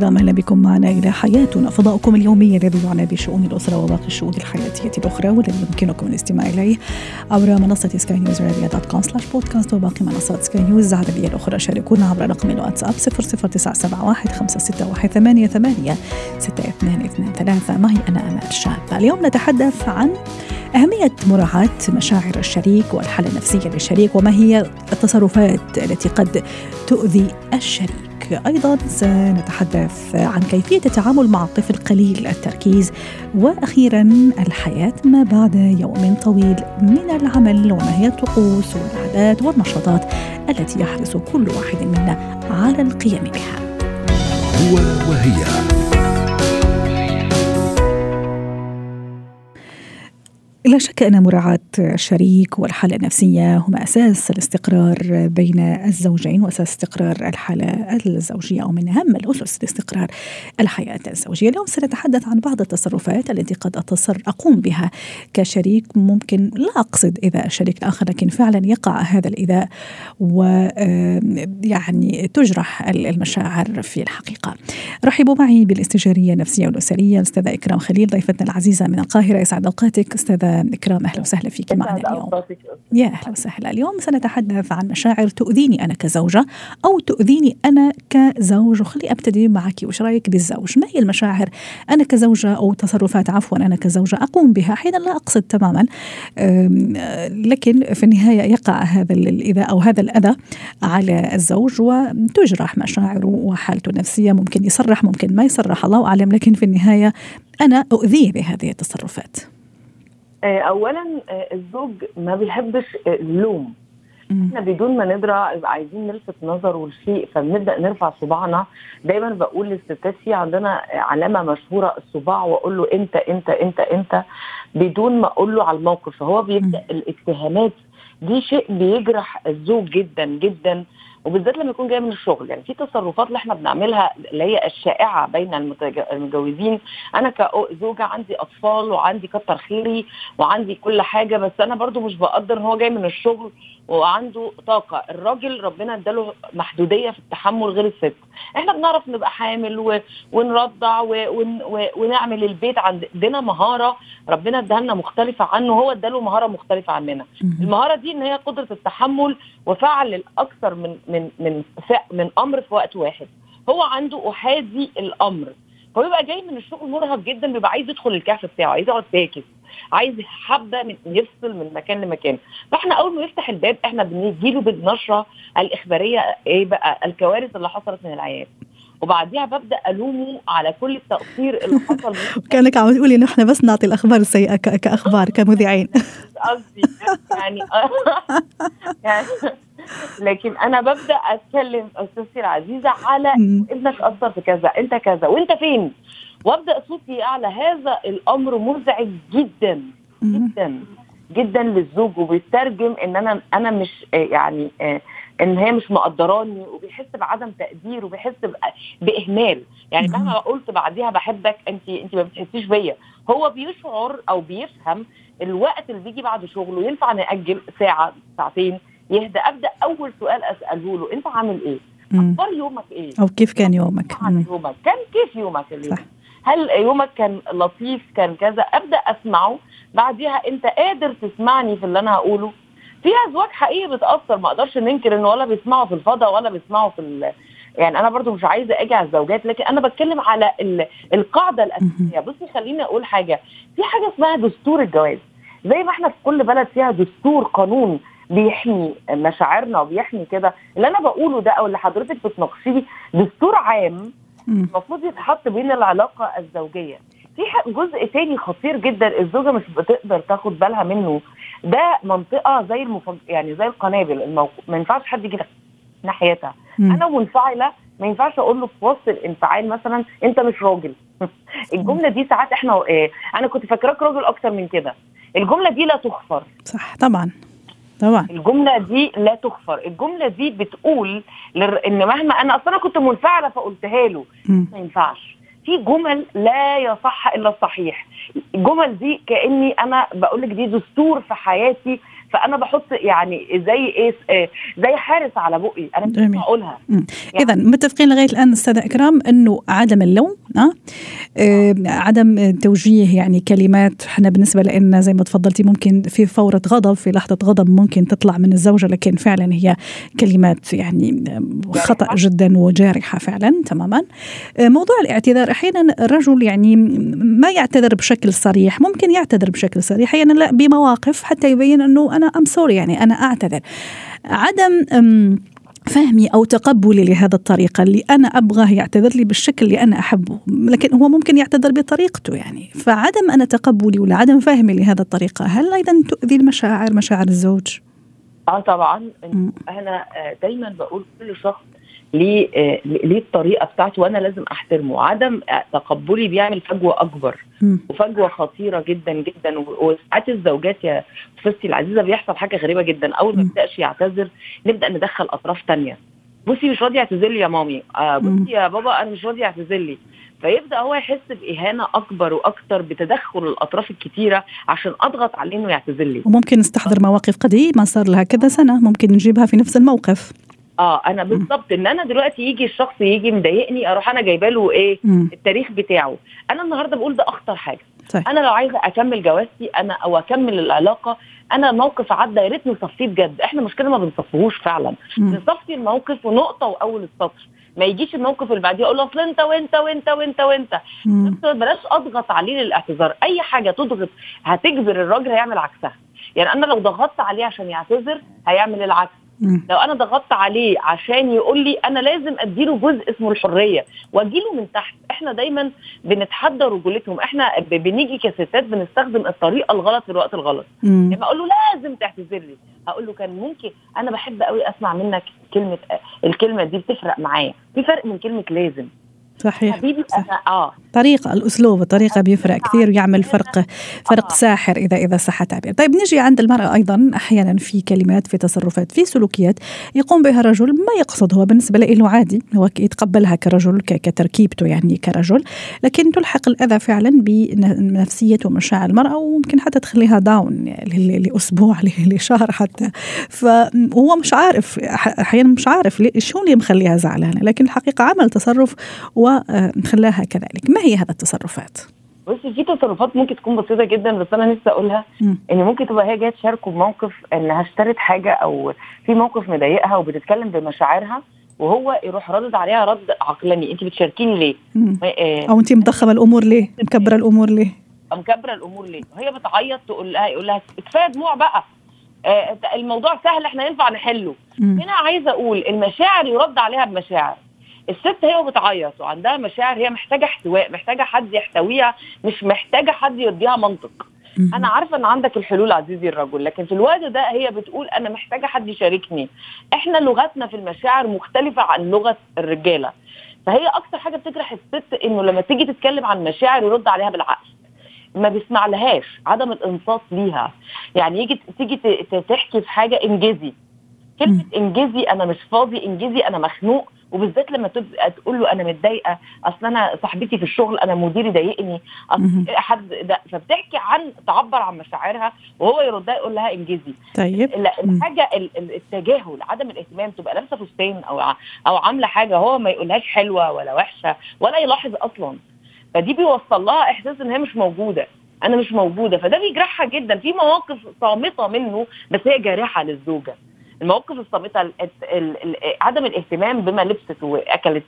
الكرام أهلا بكم معنا إلى حياتنا. فضاؤكم اليومي الذي يعنى بشؤون الأسرة وباقي الشؤون الحياتية الأخرى والذي يمكنكم الاستماع إليه عبر منصة سكاي نيوز عربيه dot com slash podcast وباقي منصات سكاي نيوز العربية الأخرى. شاركونا عبر رقم الواتساب 00971 561 88 6223 معي أنا أمال شاب. اليوم نتحدث عن أهمية مراعاة مشاعر الشريك والحالة النفسية للشريك وما هي التصرفات التي قد تؤذي الشريك. أيضا سنتحدث عن كيفية التعامل مع الطفل قليل التركيز. وأخيرا الحياة ما بعد يوم طويل من العمل وما هي الطقوس والعادات والنشاطات التي يحرص كل واحد منا على القيام بها. هو وهي. لا شك أن مراعاة الشريك والحالة النفسية هما أساس الاستقرار بين الزوجين وأساس استقرار الحالة الزوجية أو من أهم الأسس لاستقرار الحياة الزوجية. اليوم سنتحدث عن بعض التصرفات التي قد أتصر أقوم بها كشريك. ممكن لا أقصد إذا الشريك الآخر لكن فعلا يقع هذا الإيذاء ويعني تجرح المشاعر في الحقيقة. رحبوا معي بالاستشارية النفسية والأسرية الأستاذة إكرام خليل ضيفتنا العزيزة من القاهرة. يسعد أوقاتك أستاذة إكرام أهلا وسهلا فيك معنا اليوم. يا أهلا وسهلا. اليوم سنتحدث عن مشاعر تؤذيني أنا كزوجة أو تؤذيني أنا كزوج. وخلي أبتدي معك وش رأيك بالزوج؟ ما هي المشاعر أنا كزوجة أو تصرفات عفوا أنا كزوجة أقوم بها؟ أحيانا لا أقصد تماما لكن في النهاية يقع هذا الإيذاء أو هذا الأذى على الزوج وتجرح مشاعره وحالته النفسية. ممكن يصرح ممكن ما يصرح الله أعلم. لكن في النهاية أنا أؤذيه بهذه التصرفات. اولا الزوج ما بيحبش اللوم. إحنا بدون ما ندرى عايزين نلفت نظره لشيء فبنبدأ نرفع صباعنا. دايما بقول للستات في عندنا علامة مشهورة الصباع وأقول له انت انت انت انت بدون ما أقول له على الموقف. فهو بيبدأ الاتهامات دي شيء بيجرح الزوج جدا جدا وبالذات لما يكون جاي من الشغل. يعني في تصرفات اللي إحنا بنعملها اللي هي الشائعة بين المتجوزين. أنا كزوجة عندي أطفال وعندي كتر خيري وعندي كل حاجة بس أنا برضو مش بقدر هو جاي من الشغل وعنده طاقة. الراجل ربنا اداله محدودية في التحمل غير الست إحنا بنعرف نبقى حامل و... ونرضع و... ون... و... ونعمل البيت عندنا مهارة. ربنا اداها لنا مختلفة عنه. هو اداله مهارة مختلفة عننا. المهارة دي إن هي قدرة التحمل وفعل الأكثر من من من من أمر في وقت واحد. هو عنده احادي الأمر. هو بيبقى جاي من الشغل مرهق جدا بيبقى عايز يدخل الكهف بتاعه عايز يقعد ساكت. عايز حبة من يفصل من مكان لمكان. فاحنا أول ما يفتح الباب إحنا بنجيله بالنشرة الإخبارية إيه بقى الكوارث اللي حصلت من العيال. وبعديها ببدأ ألومه على كل التقصير اللي حصل. كأنك عم تقولي إنه إحنا بس نعطي الأخبار السيئة كأخبار كمذيعين. قصدي يعني يعني لكن أنا ببدأ أتكلم أستاذتي العزيزة على ابنك اثر في كذا أنت كذا وأنت فين؟ وأبدأ صوتي اعلى هذا الأمر مزعج جدا جدا جدا للزوج وبيترجم إن أنا أنا مش يعني إن هي مش مقدراني وبيحس بعدم تقدير وبيحس بإهمال. يعني مهما قلت بعديها بحبك أنت أنت ما بتحسيش بيا. هو بيشعر أو بيفهم الوقت اللي بيجي بعد شغله ينفع نأجل ساعة ساعتين يهدى. أبدأ أول سؤال أسأله له أنت عامل إيه؟ أخبار يومك إيه؟ أو كيف كان يومك؟ عن يومك. كان كيف يومك اليوم؟ صح. هل يومك كان لطيف؟ كان كذا؟ أبدأ أسمعه. بعديها أنت قادر تسمعني في اللي أنا هقوله. في أزواج حقيقي بتأثر. ما أقدرش ننكر انه ولا بيسمعوا في الفضاء ولا بيسمعوا في يعني أنا برضو مش عايزة أجي على الزوجات لكن أنا بتكلم على القاعدة الأساسية. بصي خليني أقول حاجة. في حاجة اسمها دستور الجواز. زي ما إحنا في كل بلد فيها دستور قانون بيحمي مشاعرنا وبيحمي كده. اللي أنا بقوله ده أو اللي حضرتك بتناقشيه دستور عام المفروض يتحط بين العلاقة الزوجية. في جزء تاني خطير جدا الزوجة مش بتقدر تاخد بالها منه. ده منطقة زي المفج... يعني زي القنابل. الموق... ما ينفعش حد يجي ناحيتها. أنا منفعلة ما ينفعش أقول له في وسط الانفعال مثلا أنت مش راجل. الجملة دي ساعات إحنا آه أنا كنت فاكراك راجل أكتر من كده. الجملة دي لا تغفر. صح طبعا. طبعا. الجملة دي لا تغفر. الجملة دي بتقول لر... إن مهما أنا أصلا كنت منفعلة فقلتها له. ما ينفعش. في جمل لا يصح إلا الصحيح. الجمل دي كأني أنا بقول لك دي دستور في حياتي فأنا بحط يعني زي إيه آه، زي حارس على بقي أنا مش. هقولها اذا متفقين لغاية الآن أستاذ إكرام إنه عدم اللوم أه؟ آه، عدم توجيه يعني كلمات إحنا بالنسبة لنا زي ما تفضلتي ممكن في فورة غضب في لحظة غضب ممكن تطلع من الزوجة لكن فعلا هي كلمات يعني خطأ. جدا وجارحة فعلا تماما آه، موضوع الاعتذار أحيانا الرجل يعني ما يعتذر بشكل صريح ممكن يعتذر بشكل صريح أحيانا لا بمواقف حتى يبين إنه أنا ام سوري يعني أنا أعتذر. عدم فهمي أو تقبلي لهذا الطريقة اللي أنا أبغاه يعتذر لي بالشكل اللي أنا أحبه لكن هو ممكن يعتذر بطريقته يعني. فعدم أنا تقبلي ولا عدم فهمي لهذا الطريقة هل أيضا تؤذي المشاعر مشاعر الزوج؟ آه طبعا. أنا آه، دايما بقول كل شخص ليه آه، ليه الطريقة بتاعته وأنا لازم أحترمه. عدم آه، تقبلي بيعمل فجوة أكبر. وفجوة خطيرة جدا جدا. وساعات الزوجات يا فستي العزيزة بيحصل حاجة غريبة جدا. أول ما مم. يبداش يعتذر نبدأ ندخل أطراف تانية. بصي مش راضي يعتذر لي يا مامي. آه. بصي يا بابا أنا مش راضي يعتذر لي. فيبدأ هو يحس بإهانة أكبر وأكتر بتدخل الأطراف الكتيرة عشان أضغط عليه إنه يعتذر لي. وممكن نستحضر مواقف قديمة صار لها كذا سنة. ممكن نجيبها في نفس الموقف. آه أنا بالظبط إن أنا دلوقتي يجي الشخص يجي مضايقني أروح أنا جايبة له إيه؟ مم. التاريخ بتاعه. أنا النهارده بقول ده أخطر حاجة. طيب أنا لو عايزة أكمل جوازتي أنا أو أكمل العلاقة أنا موقف عدى يا ريت نصفيه بجد إحنا مشكلة ما بنصفيهوش فعلا. نصفي الموقف ونقطة وأول السطر. ما يجيش الموقف اللي بعديه أقول له أصل أنت وأنت وأنت وأنت وأنت. بلاش أضغط عليه للاعتذار. أي حاجة تضغط هتجبر الراجل هيعمل عكسها. يعني أنا لو ضغطت عليه عشان يعتذر هيعمل العكس. لو أنا ضغطت عليه عشان يقول لي أنا لازم أديله جزء اسمه الحرية وأجيله من تحت إحنا دايما بنتحدى رجولتهم إحنا بنيجي كستات بنستخدم الطريقة الغلط في الوقت الغلط. لما أقول له لازم تعتذر لي. هقول له كان ممكن أنا بحب قوي أسمع منك كلمة الكلمة دي بتفرق معايا. في فرق من كلمة لازم. صحيح. حبيبي صح. أنا آه. طريقة الأسلوب الطريقة بيفرق كثير ويعمل فرق فرق ساحر إذا إذا صح التعبير. طيب نجي عند المرأة أيضا أحيانا في كلمات في تصرفات في سلوكيات يقوم بها رجل ما يقصد هو بالنسبة له عادي هو يتقبلها كرجل كتركيبته يعني كرجل لكن تلحق الأذى فعلا بنفسية ومشاعر المرأة وممكن حتى تخليها داون ل- لأسبوع ل- لشهر حتى. فهو مش عارف أحيانا مش عارف شو اللي مخليها زعلانة. لكن الحقيقة عمل تصرف وخلاها كذلك ما هي هذا التصرفات؟ بصي في تصرفات ممكن تكون بسيطة جدا بس أنا نفسي أقولها. إن ممكن تبقى هي جاية تشاركه بموقف انها اشترت حاجة أو في موقف مضايقها وبتتكلم بمشاعرها وهو يروح ردد عليها رد عقلاني انت بتشاركيني ليه؟ آه، أو انت مضخمه الأمور ليه مكبرة الأمور ليه مكبرة الأمور ليه؟ وهي بتعيط تقول لها يقول لها كفاية دموع بقى آه، الموضوع سهل إحنا ينفع نحله. هنا عايزة أقول المشاعر يرد عليها بمشاعر الست هي بتعيط وعندها مشاعر هي محتاجة احتواء محتاجة حد يحتويها مش محتاجة حد يديها منطق. أنا عارفة إن عندك الحلول عزيزي الرجل لكن في الوقت ده هي بتقول أنا محتاجة حد يشاركني. إحنا لغتنا في المشاعر مختلفة عن لغة الرجالة. فهي أكتر حاجة بتجرح الست إنه لما تيجي تتكلم عن مشاعر يرد عليها بالعقل. ما بيسمع لهاش عدم الانصات ليها. يعني يجي تيجي تحكي في حاجة انجزي كلمة انجزي أنا مش فاضي انجزي أنا مخنوق وبالذات لما تبقى تقول له أنا متضايقة أصل أنا صاحبتي في الشغل أنا مديري ضايقني. أصل حد ده؟ فبتحكي عن تعبر عن مشاعرها وهو يردها يقول لها إنجزي. طيب. الحاجة ال- ال- التجاهل عدم الاهتمام تبقى لابسة فستان أو أو عاملة حاجة هو ما يقولهاش حلوة ولا وحشة ولا يلاحظ أصلا. فدي بيوصل لها إحساس إن هي مش موجودة. أنا مش موجودة. فده بيجرحها جدا. في مواقف صامتة منه بس هي جارحة للزوجة. المواقف الصامته ال- ال- ال- عدم الاهتمام بما لبست وأكلت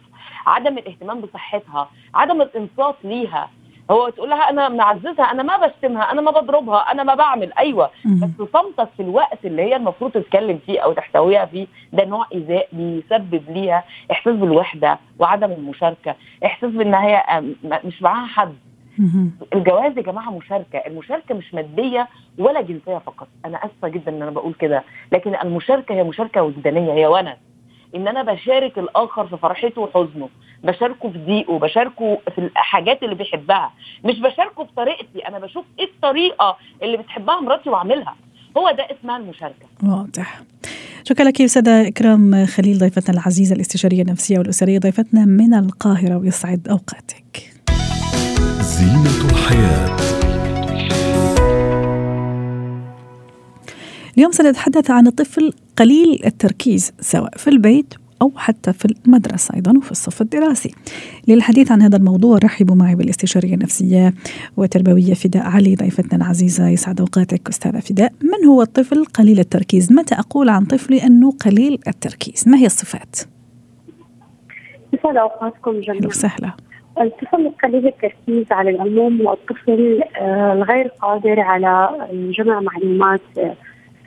عدم الاهتمام بصحتها عدم الانصات ليها هو تقول لها أنا معززها أنا ما بشتمها أنا ما بضربها أنا ما بعمل أيوه. بس صمتك في الوقت اللي هي المفروض تتكلم فيه أو تحتويها فيه ده نوع إيذاء بيسبب ليها إحساس بالوحدة وعدم المشاركة إحساس بإن هي مش معاها حد. الجواز يا جماعة مشاركة. المشاركة مش مادية ولا جنسية فقط. أنا آسفة جدا إن أنا بقول كده. لكن المشاركة هي مشاركة وجدانية. هي ونس. إن أنا بشارك الآخر في فرحته وحزنه. بشاركه في ضيقه. بشاركه في الحاجات اللي بيحبها. مش بشاركه بطريقتي. أنا بشوف إيه الطريقة اللي بتحبها مراتي واعملها هو ده اسمها المشاركة. واضح. شكرا لك أستاذة إكرام خليل ضيفتنا العزيزة الاستشارية النفسية والأسرية ضيفتنا من القاهرة ويسعد أوقاتك. زينة الحياة. اليوم سنتحدث عن الطفل قليل التركيز سواء في البيت أو حتى في المدرسة أيضا وفي الصف الدراسي. للحديث عن هذا الموضوع رحبوا معي بالاستشارية النفسية والتربوية فداء علي ضيفتنا العزيزة يسعد أوقاتك أستاذة فداء. من هو الطفل قليل التركيز؟ متى أقول عن طفلي أنه قليل التركيز؟ ما هي الصفات؟ يسعد أوقاتكم جميعا. وسهلا. الطفل قليل التركيز على العموم هو الطفل آه، الغير قادر على جمع معلومات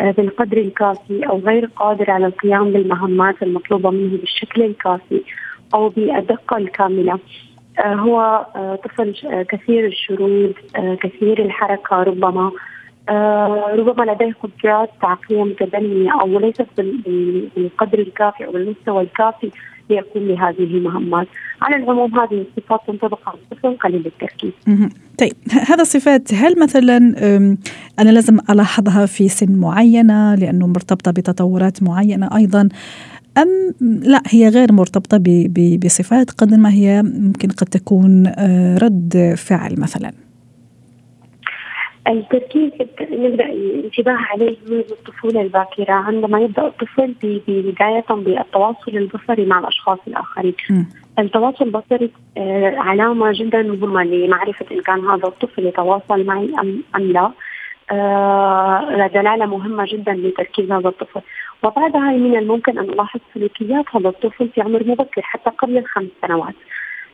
آه، بالقدر الكافي أو غير قادر على القيام بالمهمات المطلوبة منه بالشكل الكافي أو بالدقه الكاملة. آه، هو طفل كثير الشرود كثير الحركة ربما ربما لديه قدرات عقليه متدنيه أو ليست بالقدر الكافي أو بالمستوى الكافي ليقوم بهذه المهمات. على العموم هذه الصفات تنطبق على الطفل قليل التركيز. طيب هذا الصفات هل مثلا أنا لازم ألاحظها في سن معينة لأنه مرتبطة بتطورات معينة أيضا أم لا هي غير مرتبطة بصفات قد ما هي ممكن قد تكون آه، رد فعل مثلا؟ التركيز نبدا الانتباه عليه منذ الطفولة الباكرة عندما يبدأ الطفل بداية بالتواصل البصري مع الأشخاص الآخرين. م. التواصل البصري آه، علامة جدا مهمة لمعرفة إن كان هذا الطفل يتواصل معي ام أم لا. آه دلالة مهمة جدا لتركيز هذا الطفل وبعدها من الممكن أن نلاحظ سلوكيات هذا الطفل في عمر مبكر حتى قبل الخمس سنوات.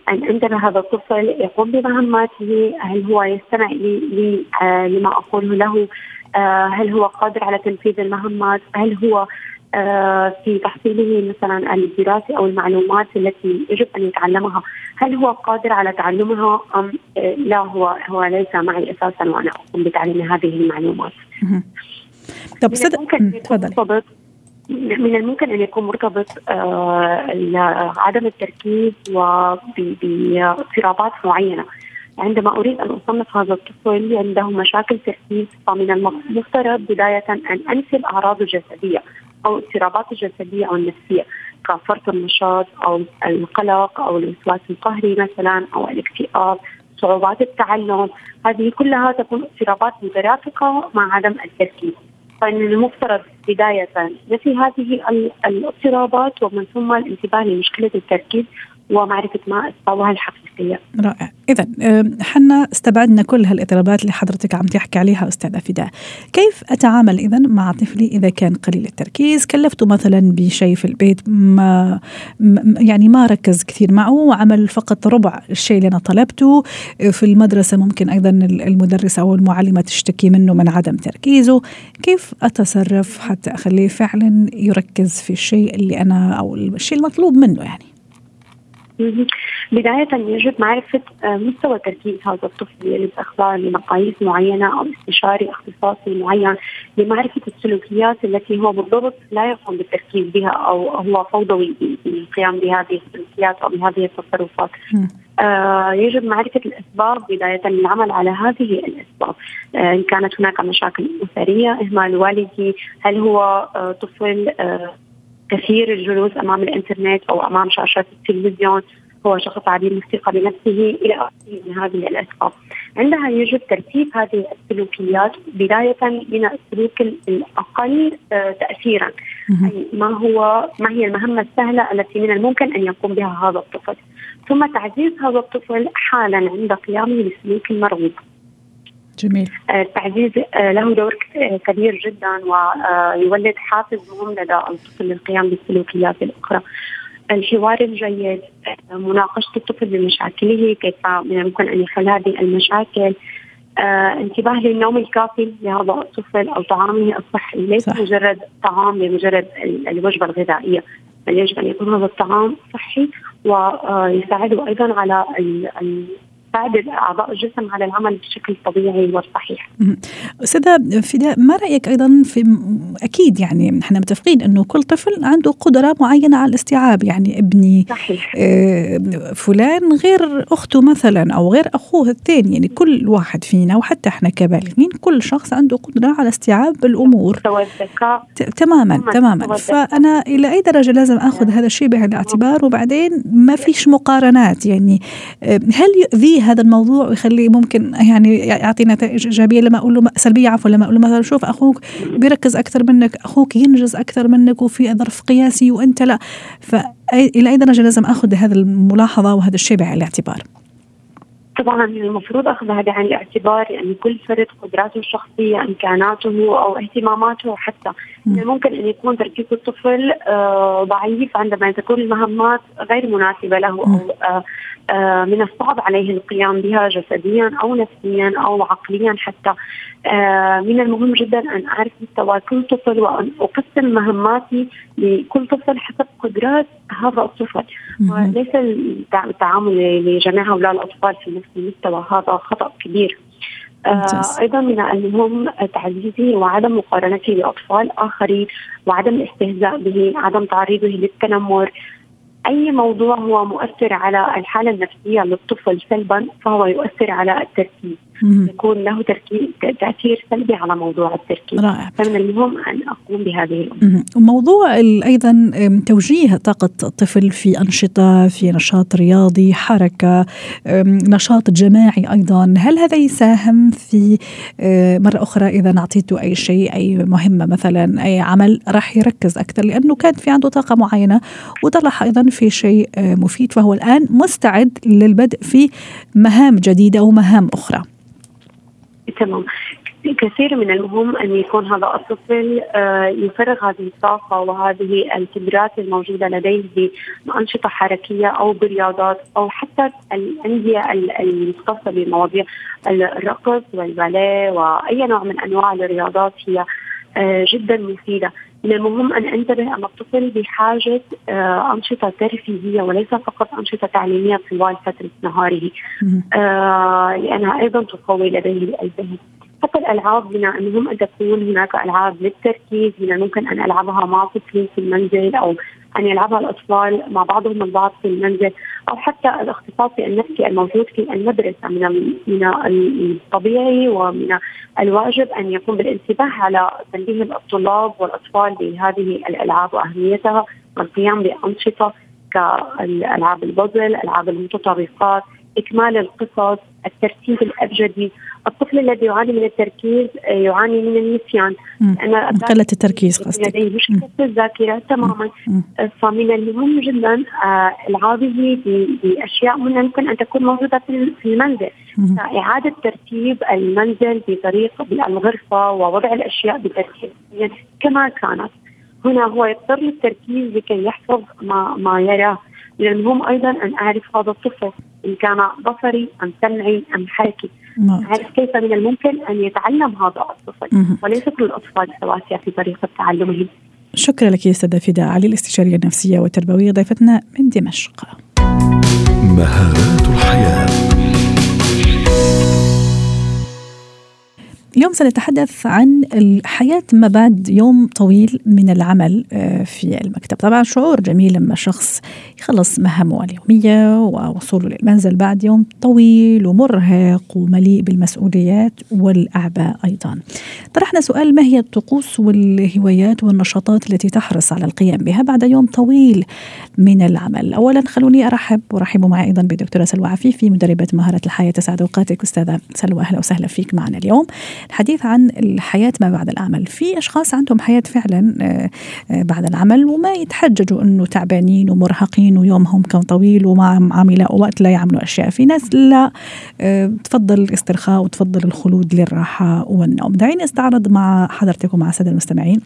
أن عندما هذا الطفل يقوم بمهماته. هل هو يستمع لي آه لما أقوله له؟ آه هل هو قادر على تنفيذ المهمات؟ هل هو آه في تحصيله مثلا الدراسي أو المعلومات التي يجب أن يتعلمها، هل هو قادر على تعلمها أم آه، لا هو هو ليس معي أساسا وأنا أقوم بتعليم هذه المعلومات. طب أستاذ تفضل. من الممكن أن يكون مرتبط آه عدم التركيز وباضطرابات معينة. عندما أريد أن أصنف هذا الطفل عنده مشاكل تركيز فمن المفترض بداية أن أنسب اعراضه الجسديه أو اضطرابات الجسديه أو النفسيه كفرط النشاط أو القلق أو الوسواس القهري مثلا أو الاكتئاب صعوبات التعلم. هذه كلها تكون اضطرابات مترافقه مع عدم التركيز. المفترض بداية. نفي هذه الاضطرابات ومن ثم الانتباه لمشكلة التركيز ومعرفة ما أسبابها الحقيقية. رائع. إذا حنا استبعدنا كل هالاضطرابات اللي حضرتك عم تحكي عليها أستاذة فداء كيف أتعامل إذا مع طفلي إذا كان قليل التركيز؟ كلفته مثلا بشيء في البيت ما يعني ما ركز كثير معه وعمل فقط ربع الشيء اللي أنا طلبته. في المدرسة ممكن أيضا المدرسة أو المعلمة تشتكي منه من عدم تركيزه. كيف أتصرف حتى أخليه فعلا يركز في الشيء اللي أنا أو الشيء المطلوب منه يعني؟ بداية يجب معرفة آه، مستوى تركيز هذا الطفل بأخبار لمقاييس معينة أو استشاري اختصاصي معين لمعرفة السلوكيات التي هو بالضبط لا يقوم بالتركيز بها أو هو فوضوي بالقيام بهذه السلوكيات أو بهذه التصرفات. آه يجب معرفة الأسباب بداية للعمل على هذه الأسباب آه إن كانت هناك مشاكل أسرية إهمال والدي هل هو آه طفل آه كثير الجلوس أمام الإنترنت أو أمام شاشات التلفزيون هو شخص عديم الثقة بنفسه إلى آخره من هذه الأسباب. عندها يجب ترتيب هذه السلوكيات بداية من السلوك الأقل آه، تاثيرا. أي ما هو ما هي المهمة السهلة التي من الممكن أن يقوم بها هذا الطفل. ثم تعزيز هذا الطفل حالا عند قيامه بالسلوك المرغوب. جميل التعزيز آه، له دور آه، كبير جدا ويولد حافز مهم لدى الطفل للقيام بالسلوكيات الأخرى. الحوار الجيد آه، مناقشة الطفل بمشاكله كيف من الممكن أن يحل هذه المشاكل آه، انتباه للنوم الكافي لهذا الطفل أو طعامه الصحي ليس صح. مجرد طعام لمجرد الوجبة الغذائية بل يجب أن يكون هذا الطعام صحي ويساعده أيضا على تساعد اعضاء الجسم على العمل بشكل طبيعي والصحيح. أستاذة فداء ما رأيك أيضا في أكيد يعني إحنا متفقين إنه كل طفل عنده قدرة معينة على الاستيعاب يعني ابني صحيح. آه، فلان غير أخته مثلا أو غير أخوه الثاني يعني كل واحد فينا وحتى إحنا كبالغين كل شخص عنده قدرة على استيعاب الأمور. تماما تماما فأنا إلى أي درجة لازم آخذ هذا الشيء بعين الاعتبار وبعدين ما فيش مقارنات يعني آه، هل هذا الموضوع ويخليه ممكن يعني يعطي نتائج إيجابية. لما أقول له سلبية عفوا لما أقول له مثلا شوف أخوك بيركز أكثر منك أخوك ينجز أكثر منك وفي ظرف قياسي وأنت لا. فالى أي درجة لازم أخذ هذه الملاحظة وهذا الشيء بعين الاعتبار؟ طبعا المفروض اخذ هذا عن الاعتبار يعني كل فرد قدراته الشخصية إمكاناته أو اهتماماته حتى. يعني ممكن أن يكون تركيز الطفل آه ضعيف عندما تكون المهمات غير مناسبة له أو آه من الصعب عليه القيام بها جسديا أو نفسيا أو عقليا حتى. آه من المهم جدا أن أعرف مستوى كل طفل وأن أقسم مهماتي لكل طفل حسب قدرات هذا الطفل. وليس التعامل لجميع هؤلاء الأطفال في نفس المستوى هذا خطأ كبير. آه أيضا من المهم تعزيزه وعدم مقارنته باطفال آخرين وعدم الاستهزاء به، عدم تعريضه للتنمر، أي موضوع هو مؤثر على الحالة النفسية للطفل سلبا فهو يؤثر على التركيز. يكون له تأثير سلبي على موضوع التركيز رائع. فمن المهم أن أقوم بهذه الأمور. موضوع أيضا توجيه طاقة الطفل في أنشطة في نشاط رياضي حركة نشاط جماعي أيضا. هل هذا يساهم في مرة أخرى إذا اعطيته أي شيء أي مهمة مثلا أي عمل راح يركز أكثر؟ لأنه كان في عنده طاقة معينة وطلع أيضا في شيء مفيد فهو الآن مستعد للبدء في مهام جديدة أو مهام أخرى. تمام. كثير من المهم أن يكون هذا الطفل يفرغ هذه الطاقة وهذه القدرات الموجودة لديه بانشطه حركية أو برياضات أو حتى الأندية المختصة بمواضيع الرقص والباليه وأي نوع من أنواع الرياضات هي جدا مفيده من المهم أن أنتبه أن الطفل بحاجة آه أنشطة ترفيهية وليس فقط أنشطة تعليمية طوال فترة نهاره. آه لأنها أيضا تقوي لديه الذهن. حتى الألعاب من المهم ان تكون هناك ألعاب للتركيز من الممكن أن ألعبها مع طفلي في المنزل أو أن يلعبها الأطفال مع بعضهم البعض في المنزل أو حتى الاختصاصي النفسي الموجود في المدرسة من من الطبيعي ومن الواجب أن يكون بالانتباه على تنبيه الطلاب والأطفال بهذه الألعاب وأهميتها والقيام بأنشطة كالألعاب البازل، ألعاب المتطرقات، إكمال القصص، الترتيب الأبجدي، الطفل الذي يعاني من التركيز يعاني من النسيان. أنا قلة التركيز قصدي لديه مشكلة الذاكرة تماما. فمن المهم جدا العابه بأشياء ممكن أن تكون موجودة في المنزل. إعادة ترتيب المنزل بطريقة بالغرفة ووضع الأشياء بترتيب كما كانت. هنا هو يضطر للتركيز لكي يحفظ ما ما يراه. من المهم أيضا أن أعرف هذا الطفل. إن كان بصري أم سمعي أم حركي. اعرف كيف من الممكن أن يتعلم هذا الطفل وليس كل الأطفال سواسية في طريقة تعلمهم. شكرا لك يا أستاذة فداء علي الاستشارية النفسية والتربوية ضيفتنا من دمشق. مهارات الحياة. اليوم سنتحدث عن الحياة ما بعد يوم طويل من العمل في المكتب. طبعا شعور جميل لما شخص يخلص مهامه اليومية ووصوله للمنزل بعد يوم طويل ومرهق ومليء بالمسؤوليات والأعباء أيضا. طرحنا سؤال ما هي الطقوس والهوايات والنشاطات التي تحرص على القيام بها بعد يوم طويل من العمل؟ أولا خلوني أرحب ورحبوا معي أيضا بدكتورة سلوى عفيفي مدربة مهارة الحياة. تسعد أوقاتك أستاذة سلوى أهلا وسهلا فيك معنا اليوم. الحديث عن الحياة ما بعد العمل. في أشخاص عندهم حياة فعلا بعد العمل وما يتحججوا أنه تعبانين ومرهقين ويومهم كان طويل وما عاملة وقت لا يعملوا أشياء. في ناس لا تفضل الاسترخاء وتفضل الخلود للراحة والنوم. دعيني أستعرض مع حضرتك ومع السادة المستمعين.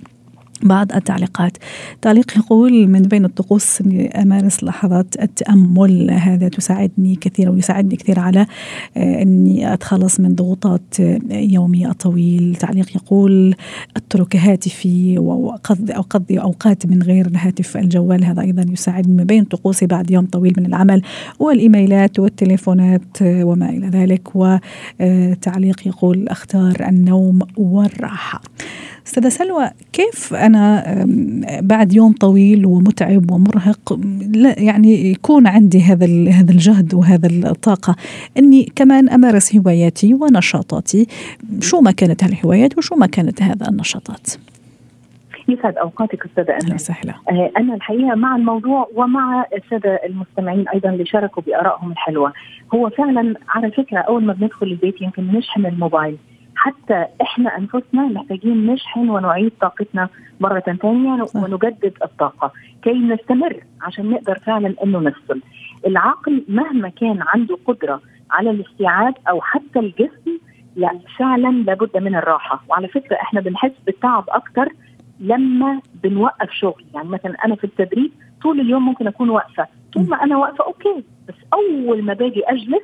بعض التعليقات. تعليق يقول من بين الطقوس اني أمارس لحظات التأمل. هذا تساعدني كثيرا ويساعدني كثير على آه، إني أتخلص من ضغوطات آه، يومي الطويل. تعليق يقول أترك هاتفي وأقضي أقضي أوقات من غير الهاتف الجوال. هذا أيضا يساعدني من بين طقوسي بعد يوم طويل من العمل. والإيميلات والتليفونات آه، وما إلى ذلك. وتعليق يقول أختار النوم والراحة. أستاذة سلوى كيف أنا بعد يوم طويل ومتعب ومرهق يعني يكون عندي هذا هذا الجهد وهذا الطاقة. إني كمان أمارس هواياتي ونشاطاتي. شو ما كانت هالهوايات وشو ما كانت هذا النشاطات. يسعد أوقاتك أستاذة أهلا وسهلا. آه أنا الحقيقة مع الموضوع ومع الساده المستمعين أيضا اللي شاركوا بآرائهم الحلوة. هو فعلا على فكرة أول ما بندخل البيت يمكن نشحن الموبايل. حتى إحنا أنفسنا محتاجين نشحن ونعيد طاقتنا مرة ثانية ونجدد الطاقة كي نستمر عشان نقدر فعلا إنه نفصل. العقل مهما كان عنده قدرة على الاستيعاب أو حتى الجسم لا فعلا لابد من الراحة. وعلى فكرة إحنا بنحس بالتعب أكتر لما بنوقف شغل. يعني مثلا أنا في التدريب طول اليوم ممكن أكون واقفة طول ما أنا واقفة أوكي بس أول ما باجي أجلس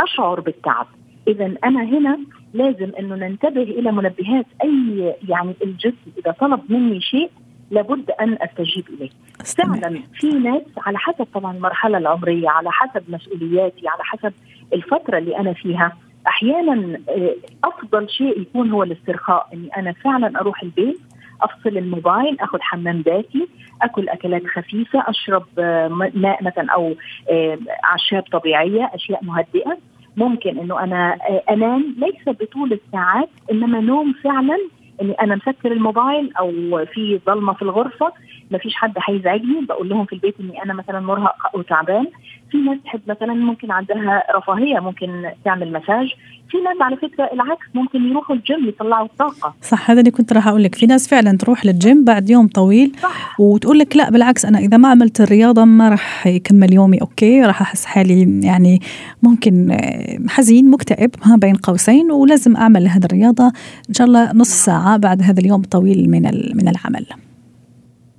أشعر بالتعب. اذا أنا هنا لازم إنه ننتبه إلى منبهات أي يعني الجسم إذا طلب مني شيء لابد أن أستجيب إليه. فعلا في ناس على حسب طبعا المرحلة العمرية، على حسب مسؤولياتي، على حسب الفترة اللي أنا فيها، أحيانا آه، أفضل شيء يكون هو الاسترخاء إني أنا فعلا أروح البيت أفصل الموبايل أخذ حمام ذاتي أكل أكلات خفيفة أشرب آه، ماء مثلا أو آه، أعشاب طبيعية أشياء مهدئة ممكن إنه أنا آه، أنام ليس بطول الساعات إنما نوم فعلا إني أنا مسكر الموبايل أو في ظلمة في الغرفة ما فيش حد هيزعجني بقول لهم في البيت إني أنا مثلا مرهق أو تعبان في ناس تحب مثلا ممكن عندها رفاهية ممكن تعمل مساج. في ناس على فكرة العكس ممكن يروحوا الجيم يطلعوا الطاقة. صح هذا اللي كنت راح أقول لك. في ناس فعلا تروح للجيم بعد يوم طويل صح. وتقول لك لا بالعكس أنا إذا ما عملت الرياضة ما راح يكمل يومي. okay راح أحس حالي يعني ممكن آه، حزين مكتئب ها بين قوسين ولازم أعمل هذه الرياضة إن شاء الله نص ساعة بعد هذا اليوم الطويل من من العمل.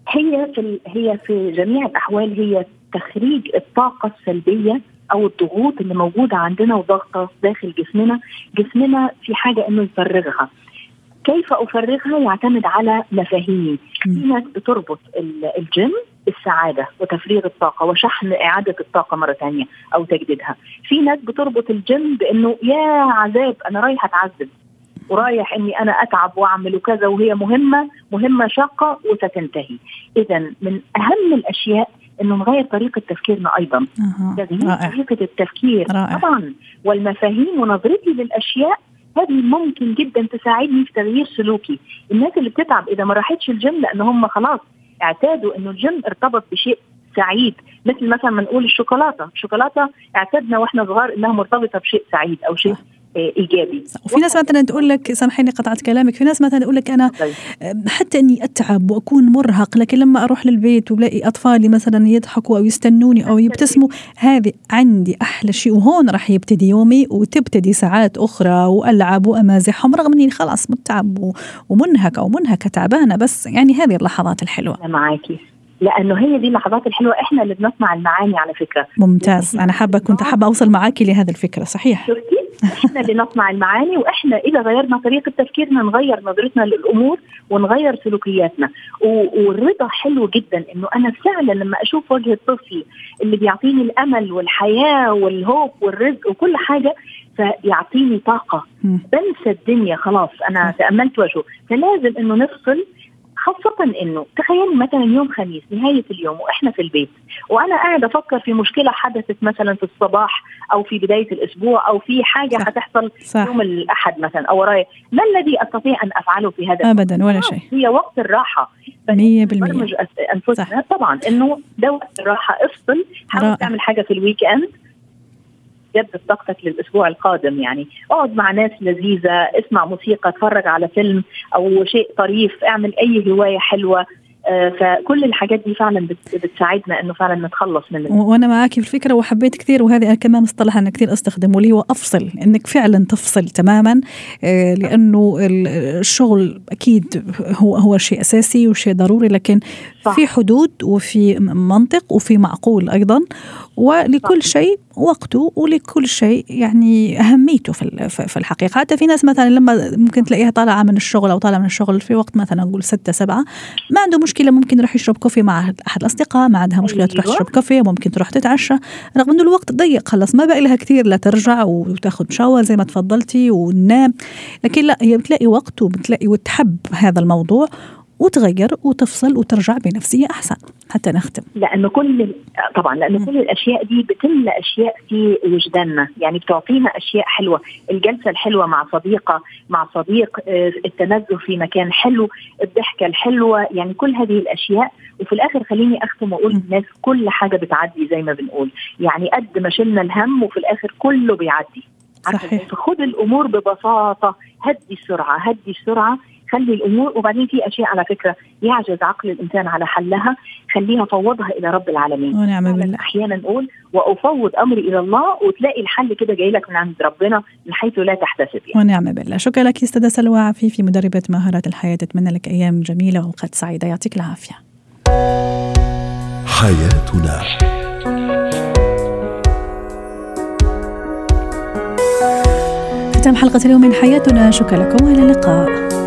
هي في هي في جميع الأحوال هي تخريج الطاقة السلبية أو الضغوط اللي موجودة عندنا وضغطة داخل جسمنا، جسمنا في حاجة إنه يفرغها. كيف أفرغها؟ يعتمد على مفاهيمي، في ناس بتربط الجيم بالسعادة وتفريغ الطاقة وشحن إعادة الطاقة مرة ثانية أو تجديدها، في ناس بتربط الجيم بإنه يا عذاب أنا رايح أتعذب. ورايح إني أنا أتعب وأعمل وكذا وهي مهمة مهمة شاقة وستنتهي. اذا من أهم الأشياء إنه نغير طريقة تفكيرنا أيضا. تغيير طريقة التفكير. رائع. طبعا والمفاهيم ونظرتي للأشياء هذه ممكن جدا تساعدني في تغيير سلوكي. الناس اللي بتتعب إذا ما راحتش الجيم لأن هم خلاص اعتادوا إنه الجيم ارتبط بشيء سعيد. مثل مثلا ما نقول الشوكولاتة. الشوكولاتة اعتدنا وإحنا صغار إنها مرتبطة بشيء سعيد أو شيء إيجابي. وفي ناس مثلا تقول لك سامحيني قطعت كلامك في ناس مثلا تقول لك أنا. حتى إني أتعب وأكون مرهق لكن لما أروح للبيت ولاقي أطفالي مثلا يضحكوا أو يستنوني أو يبتسموا هذه عندي أحلى شيء وهون راح يبتدي يومي وتبتدي ساعات أخرى وألعب وامازحهم رغم إني خلاص متعب ومنهك أو منهكة تعبانة بس يعني هذه اللحظات الحلوة. معاكي. لأنه هي دي اللحظات الحلوة. إحنا اللي بنصنع المعاني على فكرة. ممتاز. أنا حابة كنت حابة أوصل معاكي لهذه الفكرة صحيح. شفتي؟ إحنا اللي نصنع المعاني وإحنا إذا غيرنا طريقة تفكيرنا نغير نظرتنا للأمور ونغير سلوكياتنا. والرضا حلو جدا إنه أنا فعلا لما أشوف وجه الطفل اللي بيعطيني الأمل والحياة والهوب والرزق وكل حاجة فيعطيني طاقة. بنسى الدنيا خلاص أنا تأملت واشوف فلازم إنه نفصل خاصة إنه تخيلي مثلا يوم خميس نهاية اليوم وإحنا في البيت وأنا قاعد أفكر في مشكلة حدثت مثلا في الصباح أو في بداية الأسبوع أو في حاجة صح. هتحصل صح. يوم الأحد مثلا أو ورايا. ما الذي أستطيع أن أفعله في هذا ابدا ولا شيء. هي وقت الراحة. 100% أنفسنا طبعا إنه ده وقت الراحة. افصل حاول تعمل حاجة في الويك إند. جدد طاقتك للأسبوع القادم يعني. اقعد مع ناس لذيذة اسمع موسيقى اتفرج على فيلم أو شيء طريف اعمل أي هواية حلوة. آه، فكل الحاجات دي فعلا بتساعدنا إنه فعلا نتخلص من وأنا معك في الفكرة وحبيت كثير وهذه أنا كمان مصطلح أنا كثير أستخدمه اللي هو أفصل إنك فعلا تفصل تماما. آه، لأنه الشغل أكيد هو هو شيء أساسي وشيء ضروري لكن صح. في حدود وفي منطق وفي معقول أيضا. ولكل شيء وقته ولكل شيء يعني أهميته في في الحقيقة. حتى في ناس مثلا لما ممكن تلاقيها طالعة من الشغل أو طالعة من الشغل في وقت مثلا نقول ستة سبعة ما عنده مشكلة ممكن يروح يشرب كوفي مع احد الأصدقاء ما عندها مشكلة تروح أيوة. تشرب كوفي ممكن تروح تتعشى. رغم إنه الوقت ضيق خلص ما بقى لها كثير لا ترجع وتاخذ شاور زي ما تفضلتي ونام. لكن لا هي بتلاقي وقت وبتلاقي وتحب هذا الموضوع. وتغير وتفصل وترجع بنفسية أحسن حتى نختم. لأنه كل طبعا لأنه كل الأشياء دي بتملى أشياء في وجداننا. يعني بتعطينا أشياء حلوة. الجلسة الحلوة مع صديقة مع صديق آه، التنزه في مكان حلو الضحكة الحلوة. يعني كل هذه الأشياء. وفي الآخر خليني أختم وأقول للناس كل حاجة بتعدي زي ما بنقول. يعني قد ما شلنا الهم وفي الآخر كله بيعدي. صحيح. فخذ الأمور ببساطة. هدي السرعة هدي السرعة. خلي الأمور. وبعدين في أشياء على فكرة يعجز عقل الإنسان على حلها. خليها فوضها إلى رب العالمين. ونعم بالله. أحيانا نقول وأفوض أمري إلى الله وتلاقي الحل كده جاي لك من عند ربنا من حيث لا تحتسب يعني. ونعم بالله. شكرا لك أستاذة سلوى عفيفي مدربة مهارات الحياة. أتمنى لك أيام جميلة واوقات سعيدة. يعطيك العافية. حياتنا. ختام حلقة اليوم من حياتنا. شكرا لكم. وإلى اللقاء.